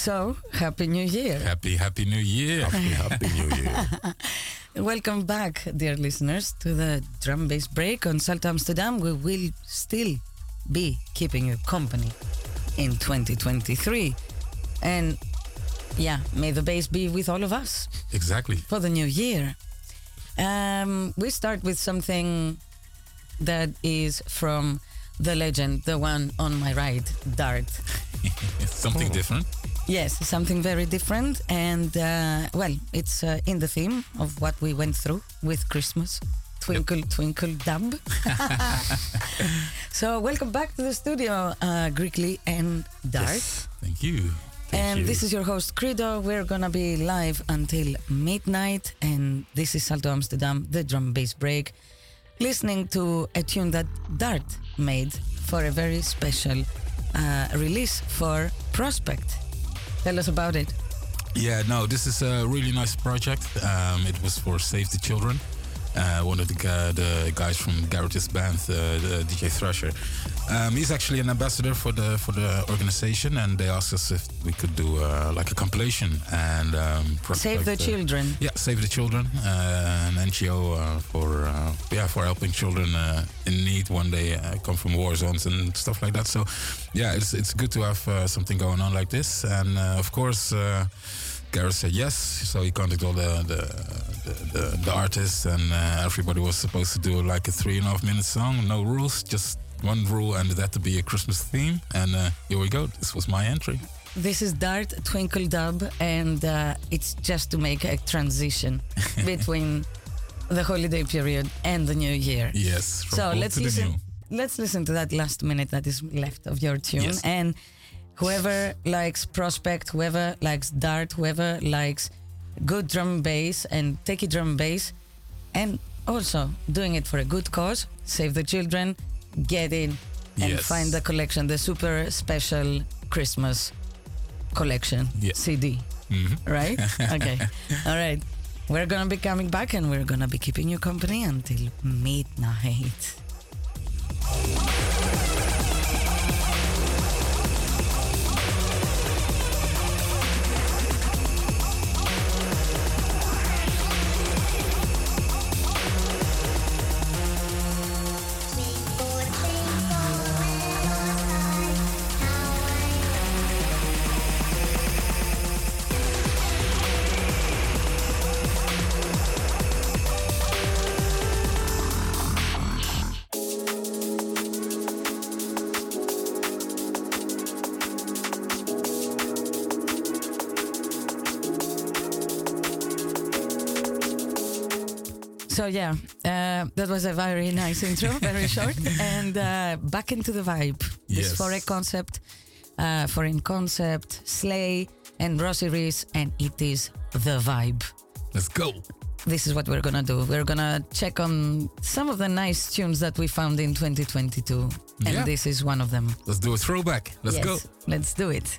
Nee. So, Happy New Year. Happy, Happy New Year. Happy, happy New Year. Welcome back, dear listeners, to the drum bass break on Salto Amsterdam. We will still be keeping you company in 2023. And yeah, may the bass be with all of us Exactly. for the new year. Um, we start with something that is from the legend, the one on my right, Dart. Something different. Yes, something very different. And uh, well, it's uh, in the theme of what we went through with Christmas. Twinkle, twinkle, dub. so, welcome back to the studio, uh, Greekly and Dart. Yes. Thank you. Thank and you. this is your host, Credo. We're gonna be live until midnight. And this is Salto Amsterdam, the drum bass break, listening to a tune that Dart made for a very special uh, release for Prospect. Tell us about it. Yeah, no, this is a really nice project. Um, it was for Save the Children. Uh, one of the, gu- the guys from Garrett's band, uh, the DJ Thrasher. Um, he's actually an ambassador for the for the organization, and they asked us if we could do uh, like a compilation and um, Save the uh, children. Yeah, Save the Children, uh, an NGO uh, for uh, yeah for helping children uh, in need when they uh, come from war zones and stuff like that. So yeah, it's it's good to have uh, something going on like this, and uh, of course. Gareth said yes, so he contacted all the the, the, the, the artists, and uh, everybody was supposed to do like a three and a half minute song, no rules, just one rule, and that to be a Christmas theme. And uh, here we go. This was my entry. This is Dart Twinkle Dub, and uh, it's just to make a transition between the holiday period and the new year. Yes. So let's listen. Let's listen to that last minute that is left of your tune, Yes. and whoever likes Prospect, whoever likes Dart, whoever likes good drum bass and techie drum bass, and also doing it for a good cause, save the children, get in and Yes. find the collection, the super special Christmas collection Yeah. CD, Mhm. right? okay, all right. We're gonna be coming back and we're gonna be keeping you company until midnight. So yeah, uh, that was a very nice intro, very short, and uh, back into the vibe. This Yes. foreign concept, uh, foreign concept, Slay and Rossi Reese, and it is the vibe. Let's go. This is what we're gonna do. We're gonna check on some of the nice tunes that we found in 2022, and Yeah. this is one of them. Let's do a throwback. Let's yes, go. Let's do it.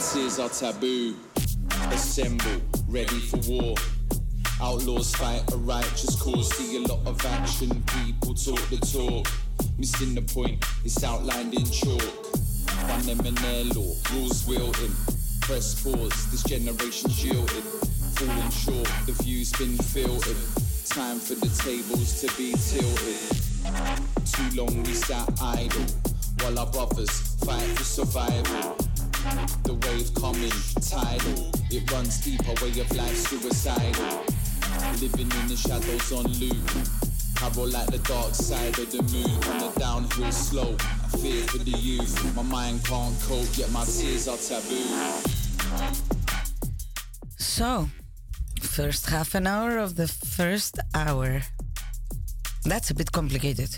Tears are taboo. Assemble, ready for war. Outlaws fight a righteous cause. See a lot of action, people talk the talk. Missing the point, it's outlined in chalk. One them and their law, rules wielding. Press pause, this generation's yielded. Falling short, the view's been filtered. Time for the tables to be tilted. Too long we sat idle while our brothers fight for survival. The wave coming, tidal. It runs deep, our way of life suicidal. Living in the shadows on loop. I roll like the dark side of the moon on the downhill slope. I fear for the youth. My mind can't cope, yet my tears are taboo. So, first half an hour of the first hour. That's a bit complicated.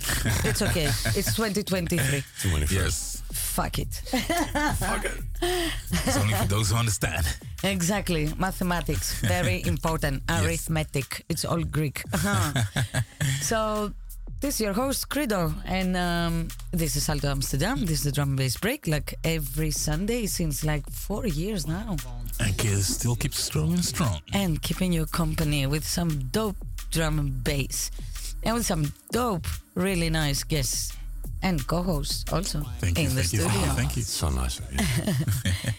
it's okay. It's 2023. Yes. Fuck it. Fuck it. It's only for those who understand. Exactly. Mathematics, very important. Arithmetic, it's all Greek. Uh-huh. so, this is your host, Credo, and um, this is Salto Amsterdam. This is the drum and bass break, like every Sunday since like four years now. And kids still keep strong and strong. And keeping you company with some dope drum and bass, and with some dope, really nice guests and co-hosts also Thank you. in the thank you. studio. Thank you. So nice of you.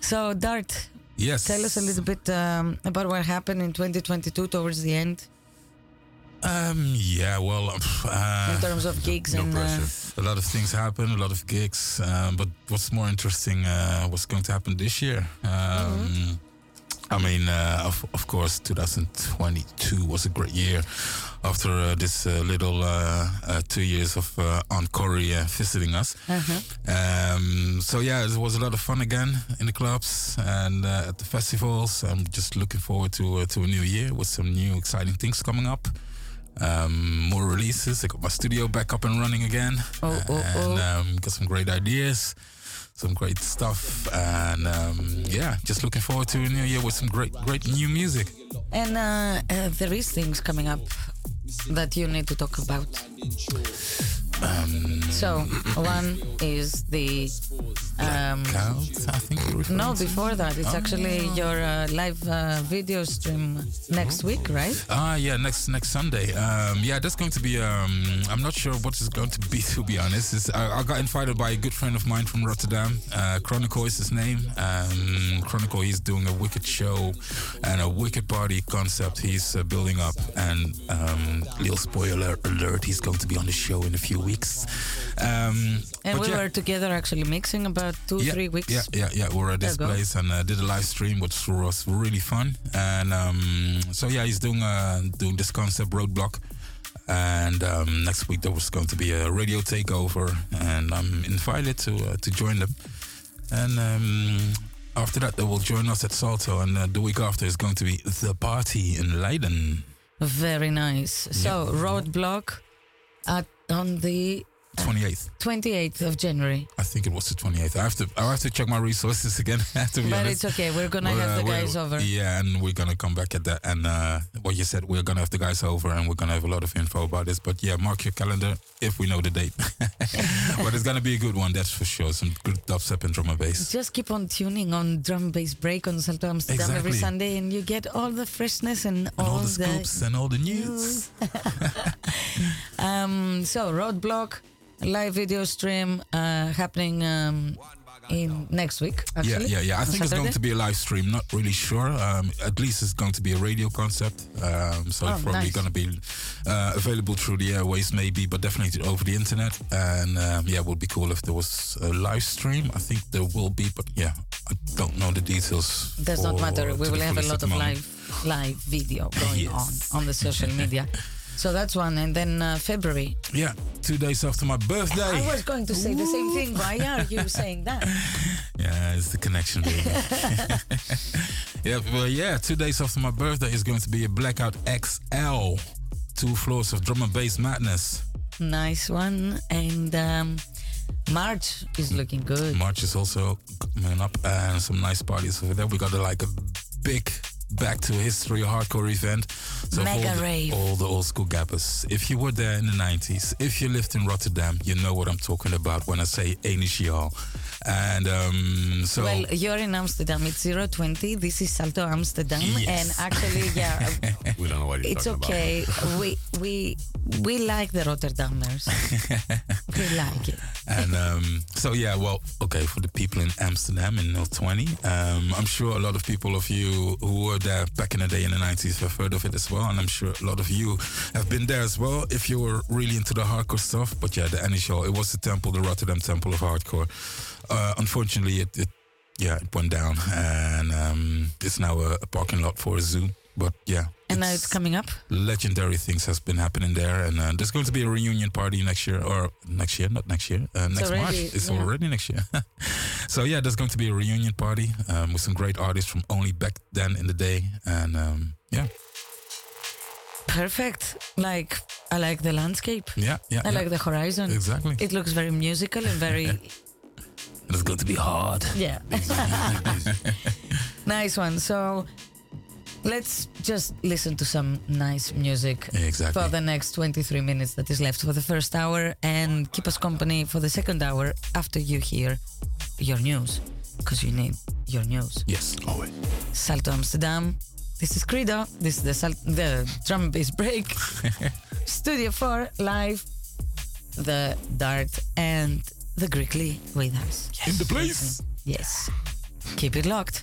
So, Dart, Yes. Tell us a little bit um, about what happened in 2022 towards the end. Um, yeah, well, uh, in terms of gigs no and uh, pressure. a lot of things happen, a lot of gigs. Um, but what's more interesting, uh, what's going to happen this year? Um, I mean, uh, of, of course, 2022 was a great year after uh, this uh, little uh, uh, two years of uh, Aunt Corey uh, visiting us. uh-huh. Um, so yeah, it was a lot of fun again in the clubs and uh, at the festivals. I'm just looking forward to uh, to a new year with some new exciting things coming up. Um, more releases. I got my studio back up and running again, Oh, oh, and oh. Um, got some great ideas, some great stuff, and um, yeah, just looking forward to a new year with some great great new music. and uh, uh, there is things coming up that you need to talk about. Um, So one is the um, Count, I think. no before that it's actually your uh, live uh, video stream next week, right? Ah, yeah, next next Sunday. Um, yeah, that's going to be. Um, I'm not sure what it's going to be, to be honest. It's, I, I got invited by a good friend of mine from Rotterdam. Uh, Chronicle is his name. Um, Chronicle, he's doing a wicked show and a wicked party concept he's uh, building up. And um, little spoiler alert, he's going to be on the show in a few weeks. Um, And we yeah. were together actually mixing about two yeah, three weeks. Yeah, yeah, yeah. We were at this place and uh, did a live stream, which was really fun. And um, so yeah, he's doing uh, doing this concept roadblock. And um, next week there was going to be a radio takeover, and I'm invited to uh, to join them. And um, after that, they will join us at Salto, and uh, the week after is going to be the party in Leiden, Very nice. So roadblock at on the 28th. 28th of January. I think it was the 28th. I have to I have to check my resources again. to be But honest. it's okay. We're gonna We're, have the guys over. Yeah, and we're gonna come back at that. And uh, what you said, we're gonna have the guys over, and we're gonna have a lot of info about this. But yeah, mark your calendar if we know the date. but it's gonna be a good one, that's for sure. Some good dubstep and drum and bass. Just keep on tuning on Drum and Bass Break on Salto Amsterdam every Sunday, and you get all the freshness and, And all the the scoops and all the news. Um, so Roadblock live video stream uh, happening um, in next week. Yeah, Actually, yeah, yeah. I on think it's going to be a live stream. Not really sure. Um, at least it's going to be a radio concept. Um, so Oh, it's probably nice. going to be uh, available through the airways, maybe, but definitely over the internet. And um, yeah, it would be cool if there was a live stream. I think there will be, but yeah, I don't know the details. Does not matter. We will have a lot of moment. live live video going Yes. on on the social media. so that's one, and then uh, February. Yeah, two days after my birthday. I was going to say the same thing. Why are you saying that? Yeah, it's the connection, baby. yeah, well, yeah, two days after my birthday is going to be a Blackout XL. Two floors of drum and bass madness. Nice one, and um, March is looking good. March is also coming up and some nice parties over there. We got a, like a big back to history hardcore event. So Mega all the, rave. all the old school gabbers. If you were there in the 90s, if you lived in Rotterdam, you know what I'm talking about when I say Initial. And um, so Well, you're in Amsterdam. It's 020. This is Salto Amsterdam, Yes. and actually, yeah, We don't know what you're it's talking okay. about. It's okay. we we we like the Rotterdammers. we like it. And um, so yeah, well, okay, for the people in Amsterdam in 020, um, I'm sure a lot of people of you who were there back in the day in the 90s have heard of it as well, and I'm sure a lot of you have been there as well if you were really into the hardcore stuff. But yeah, the Show, it was the temple, the Rotterdam Temple of Hardcore. Uh, unfortunately, it, it yeah it went down, and um, it's now a, a parking lot for a zoo. But yeah, And now it's coming up. legendary things has been happening there and uh, there's going to be a reunion party next year or next year not next year uh, next already, march it's yeah. already next year so yeah there's going to be a reunion party um, with some great artists from only back then in the day and um, yeah Perfect. Like I like the landscape. yeah yeah, I yeah. like the horizon. exactly It looks very musical and very and it's going to be hard yeah. nice one. So let's just listen to some nice music exactly for the next 23 minutes that is left for the first hour and keep us company for the second hour after you hear your news because you need your news. yes Always. Salto Amsterdam. This is Credo. This is the Sal- the drum bass break. Studio 4 live. The Dart and the Grickly with us. in the place Yes. Keep it locked.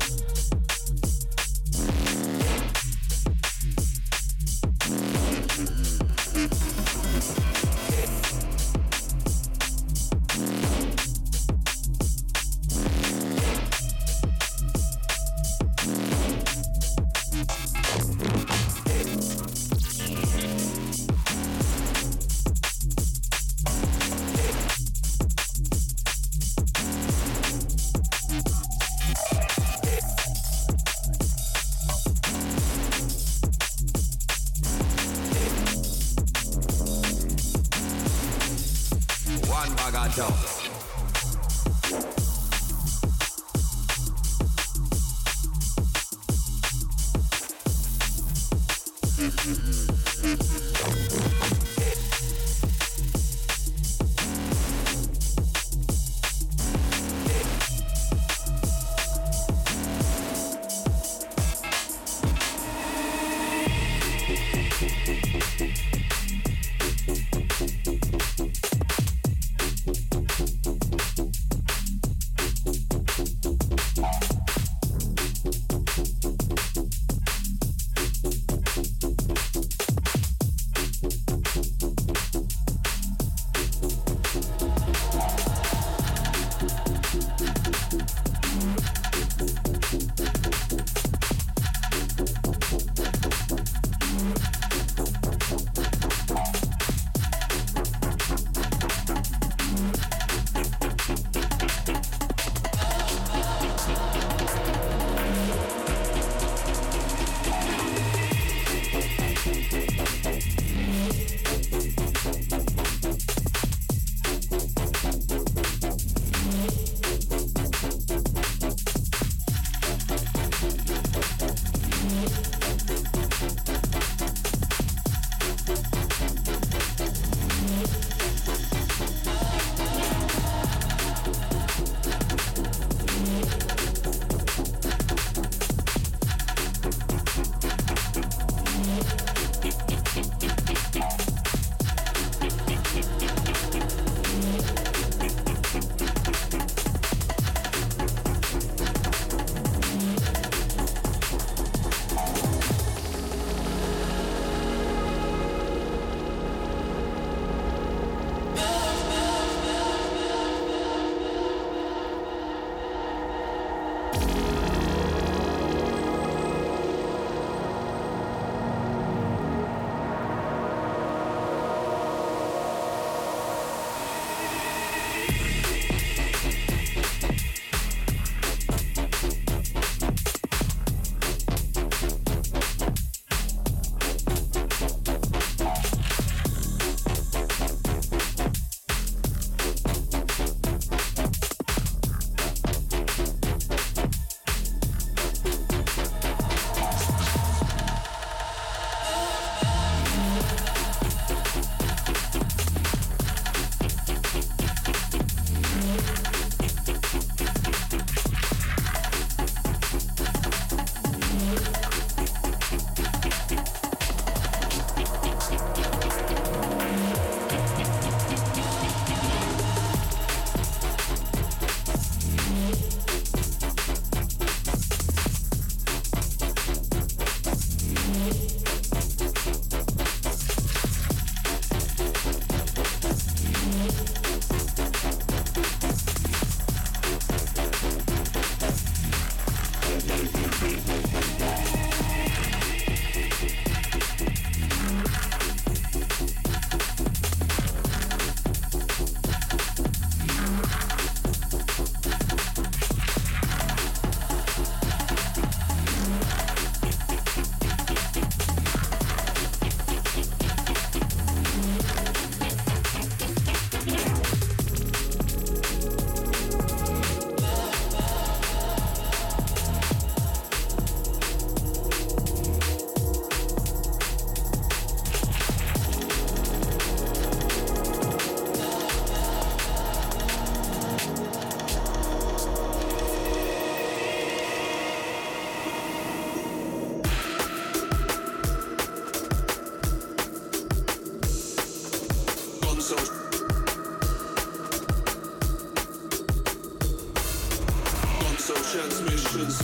Transmissions.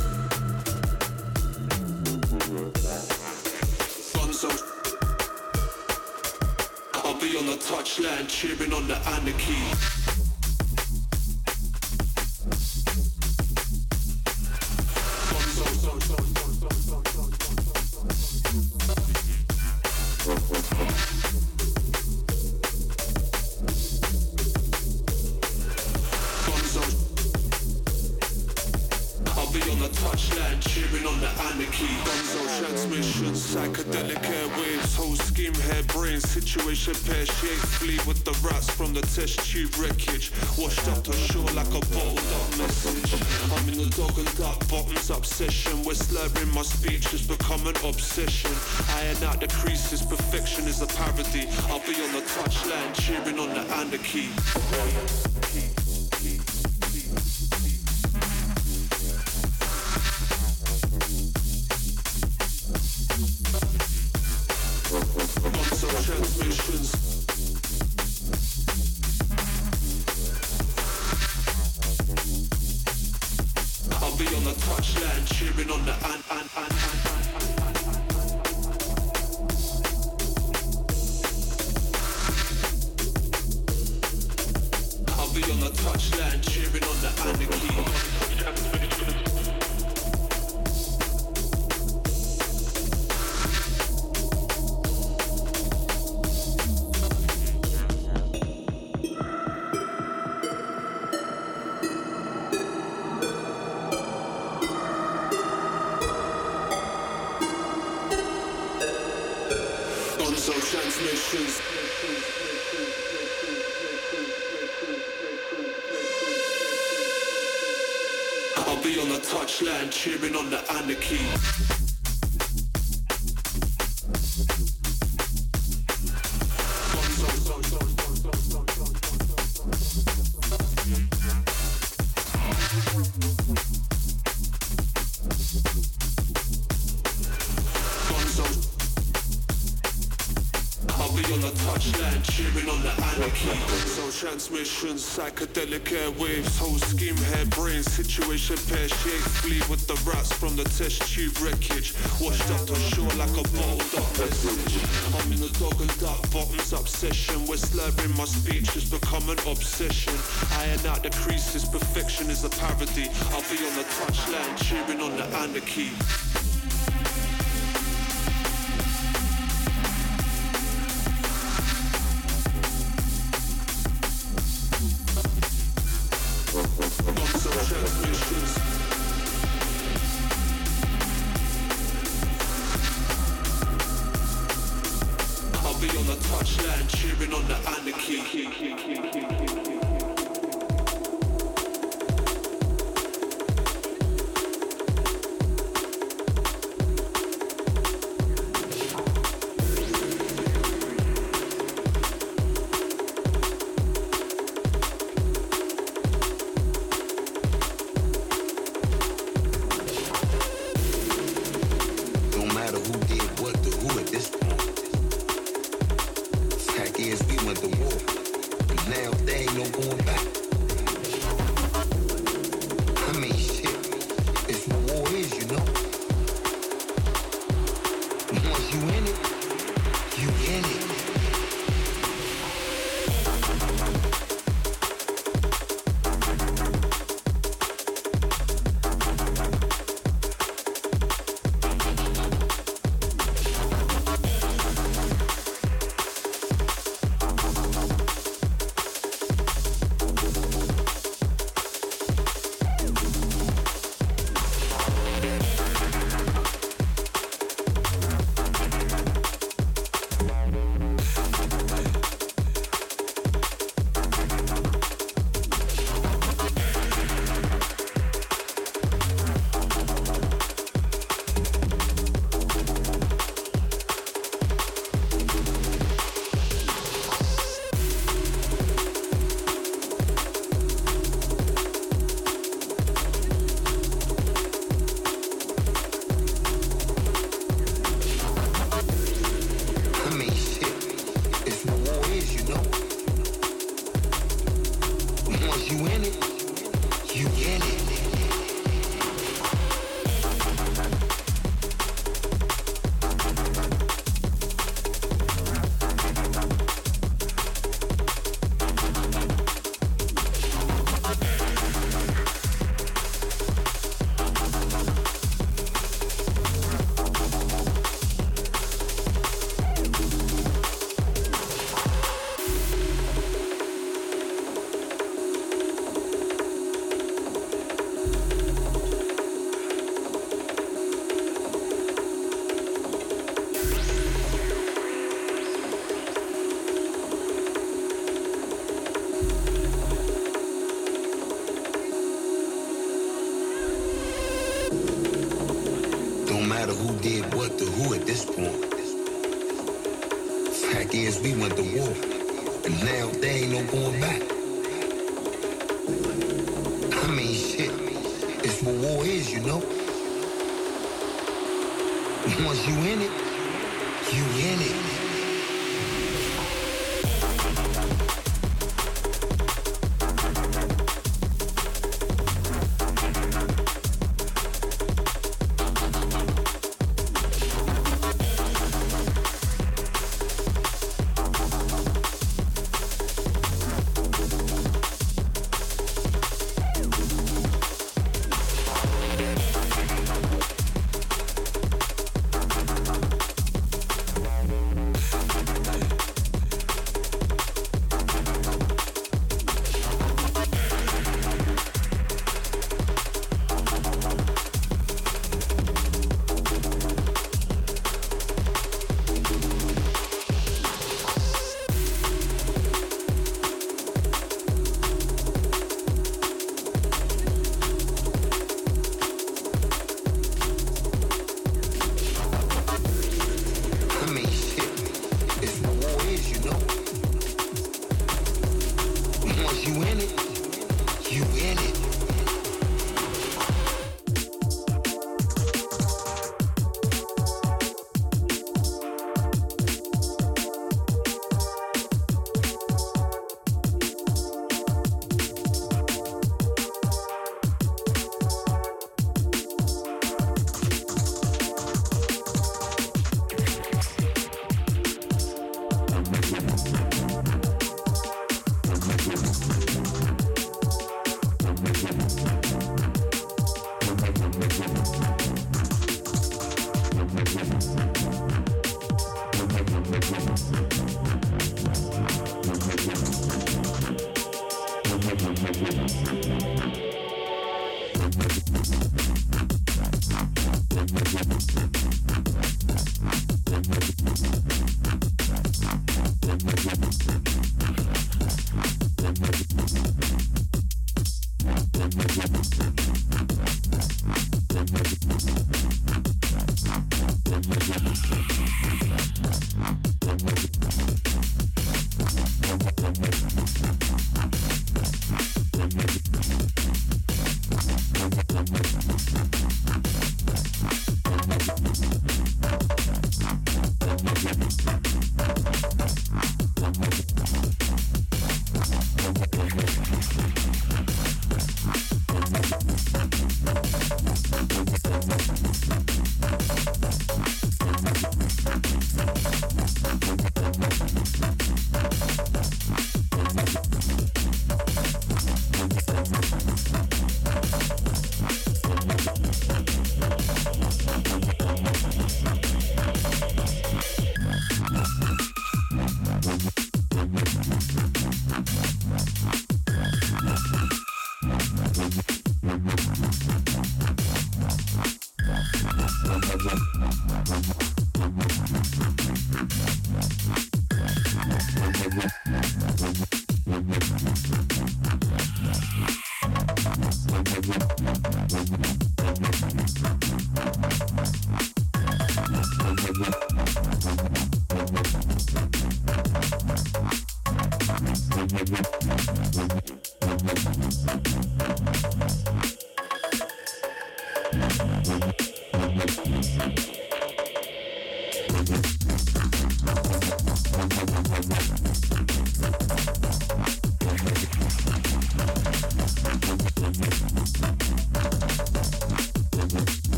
I'll be on the touchline cheering on the anarchy. Slurring my speech has become an obsession. Iron out the creases, perfection is a parody. I'll be on the touchline, cheering on the anarchy. Psychedelic airwaves, whole scheme, hair, brain, situation, pear shaped. Flee with the rats from the test tube wreckage. Washed up to shore like a bottled up message. I'm in the dog and duck bottoms obsession. session. Where slurring my speech has become an obsession. Iron out the creases, perfection is a parody. I'll be on the touchline, cheering on the anarchy.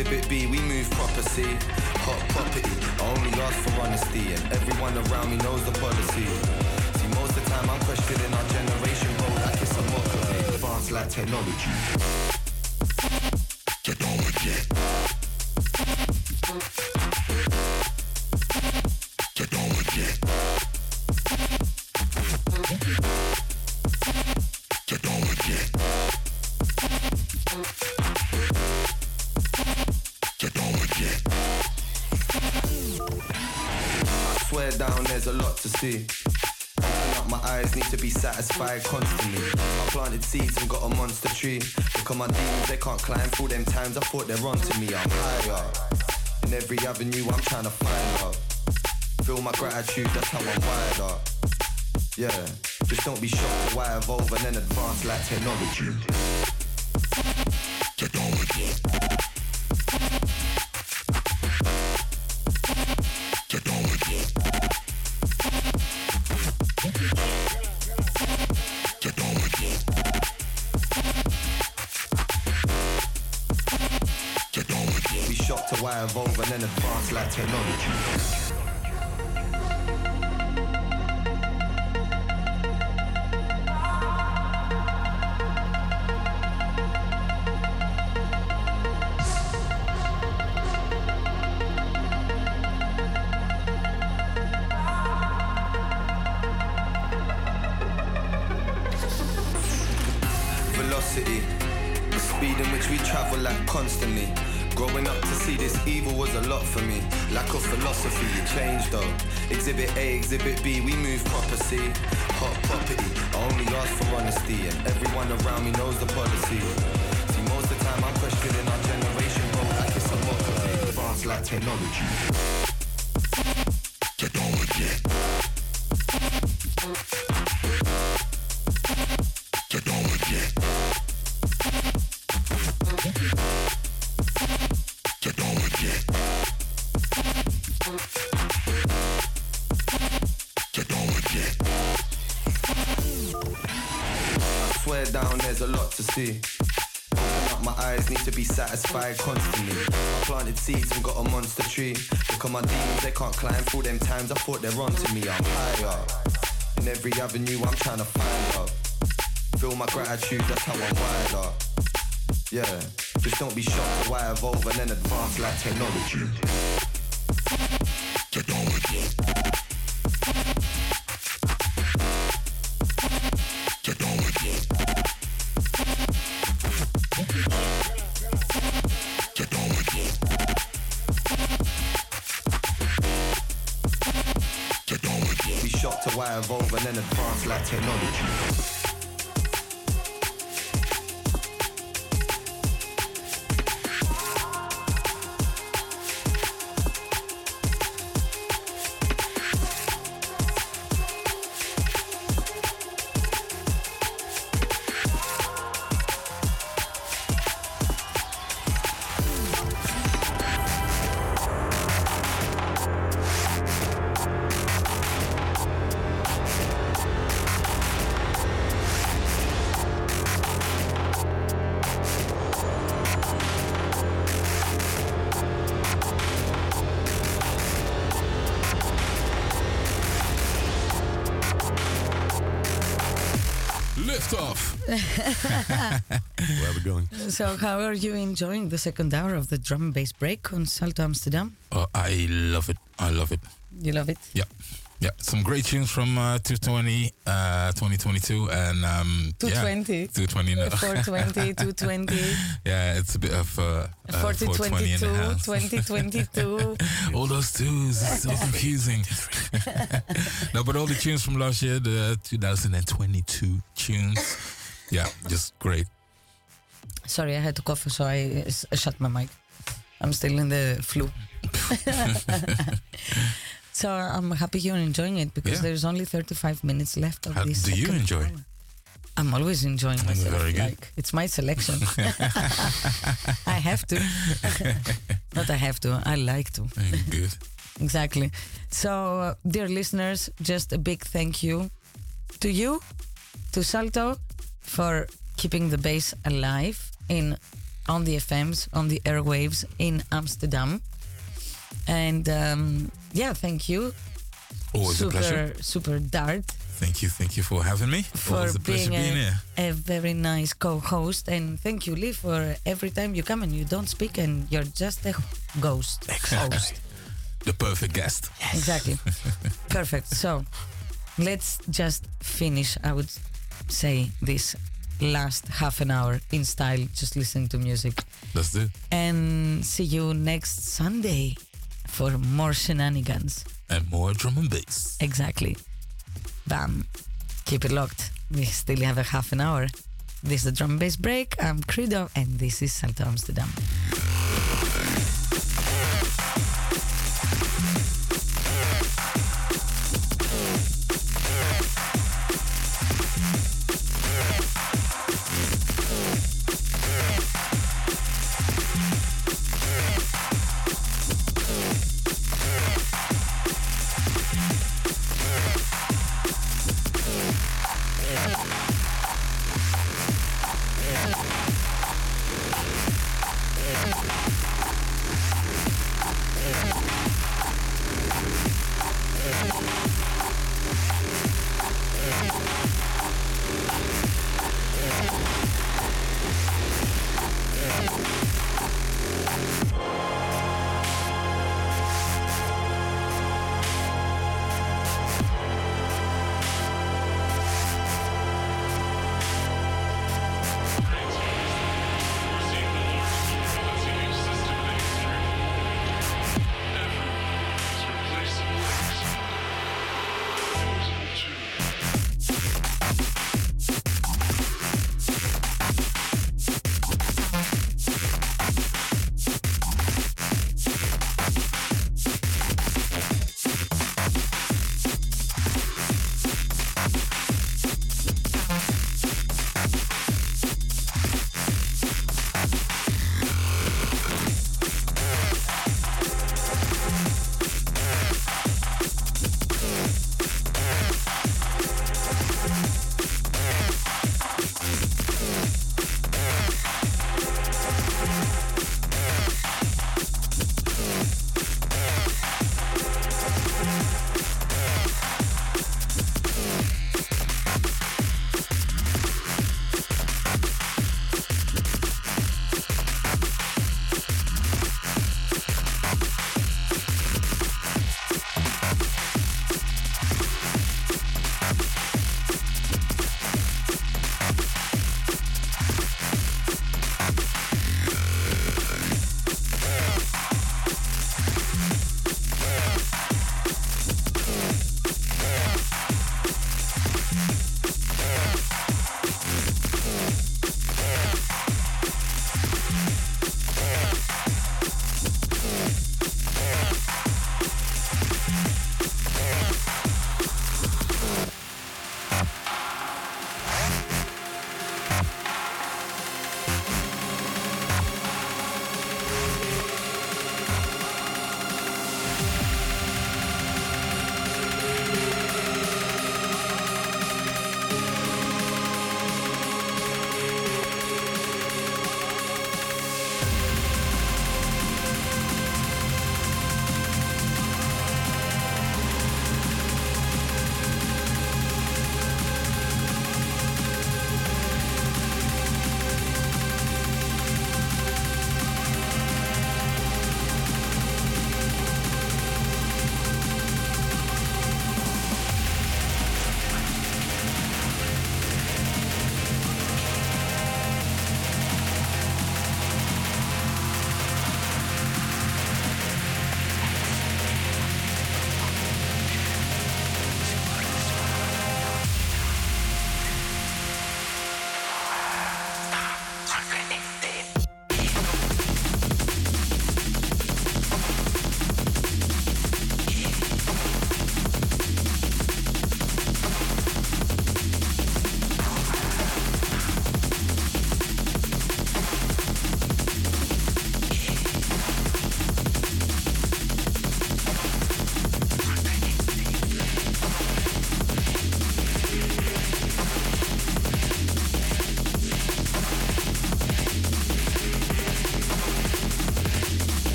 Exhibit B, we move satisfied constantly. I planted seeds and got a monster tree. Look at my demons, they can't climb through them times. I thought they're onto me, I'm higher. In every avenue, I'm trying to find love. Feel my gratitude, that's how I'm wired up. Yeah, just don't be shocked why I evolve and then advance like technology. Technology. Technology. Evolve and then advance like technology. Up my eyes, need to be satisfied constantly. I planted seeds and got a monster tree. Because my demons, they can't climb through them times. I thought they're onto me, I'm higher. In every avenue, I'm trying to find love. Feel my gratitude, that's how I'm wired up. Yeah, just don't be shocked at why I evolve and then advance like. Technology. Lazio 12. So, how are you enjoying the second hour of the drum and bass break on Salto Amsterdam? Oh, I love it. I love it. You love it? Yeah. Yeah, some great tunes from uh, 220, uh, 2022, and um, 220. yeah, 220, no. 420, 220, yeah, it's a bit of uh, uh, 420 in 4022, the house. 2022. all those twos, it's so confusing. no, but all the tunes from last year, the 2022 tunes, yeah, just great. Sorry, I had to cough, so I shut my mic. I'm still in the flu. so I'm happy you're enjoying it because Yeah. there's only 35 minutes left of How this. do you enjoy? hour. I'm always enjoying myself. Like it's my selection. I have to. Not I have to. I like to. Good. Exactly. So, uh, dear listeners, just a big thank you to you, to Salto, for keeping the bass alive in on the FMs, on the airwaves in Amsterdam. And um, yeah, thank you. Always super, a pleasure. Super Dart Thank you, thank you for having me. for Always a pleasure being being a, here. a very nice co-host, and thank you, Lee, for every time you come and you don't speak and you're just a ghost host. The perfect guest. Yes. Exactly. Perfect. So let's just finish, I would say, this last half an hour in style, just listening to music. Let's do it. And see you next Sunday for more shenanigans. And more drum and bass. Exactly. Bam. Keep it locked. We still have a half an hour. This is the drum and bass break. I'm Credo, and this is Salto Amsterdam.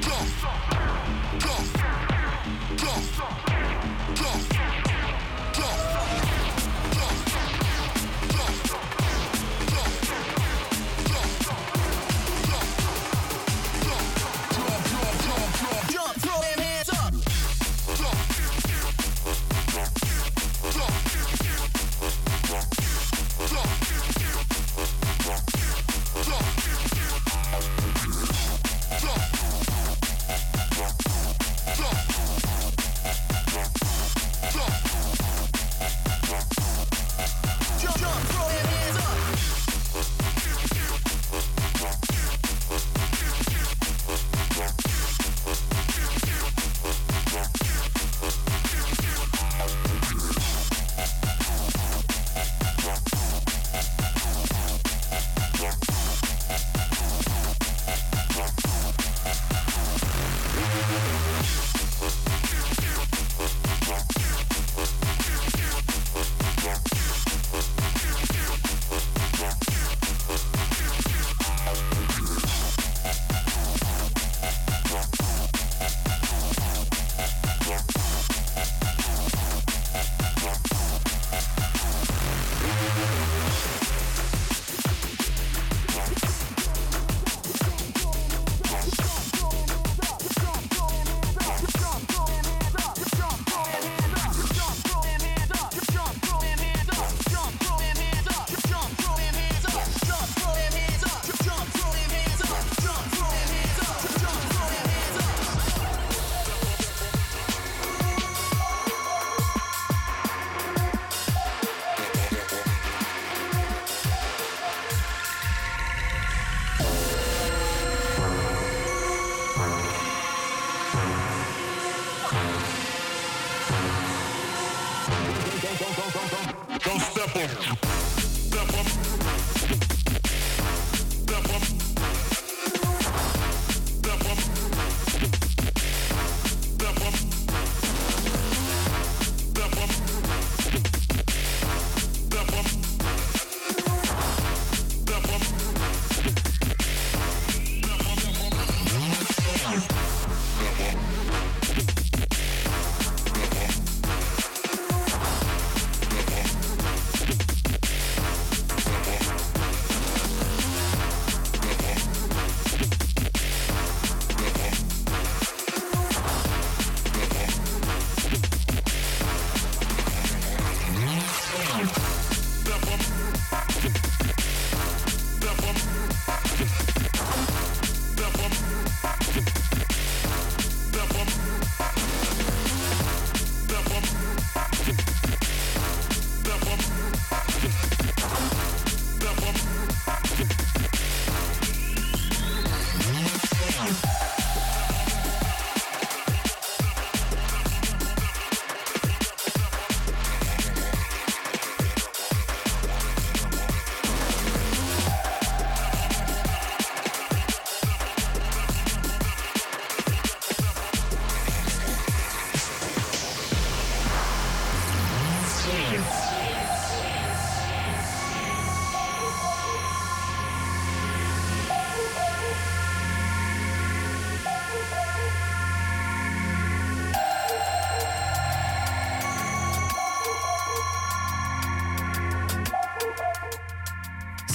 Go! Go! Go!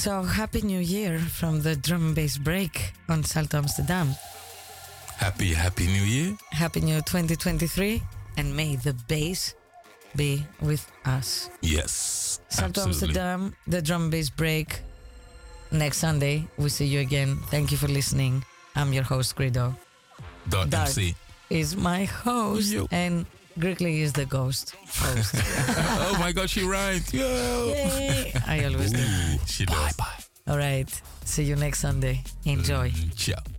So happy new year from the drum and bass break on Salto Amsterdam. Happy, happy new year. Happy new 2023 and may the bass be with us. Yes. Salto absolutely. Amsterdam, the drum and bass break. Next Sunday, we see you again. Thank you for listening. I'm your host, Grido. Dot MC. is my host, and Grickly is the ghost host. oh my god, she right. Yo. Yay! I always do. Ooh, she does. Bye bye. All right. See you next Sunday. Enjoy. Mm, ciao.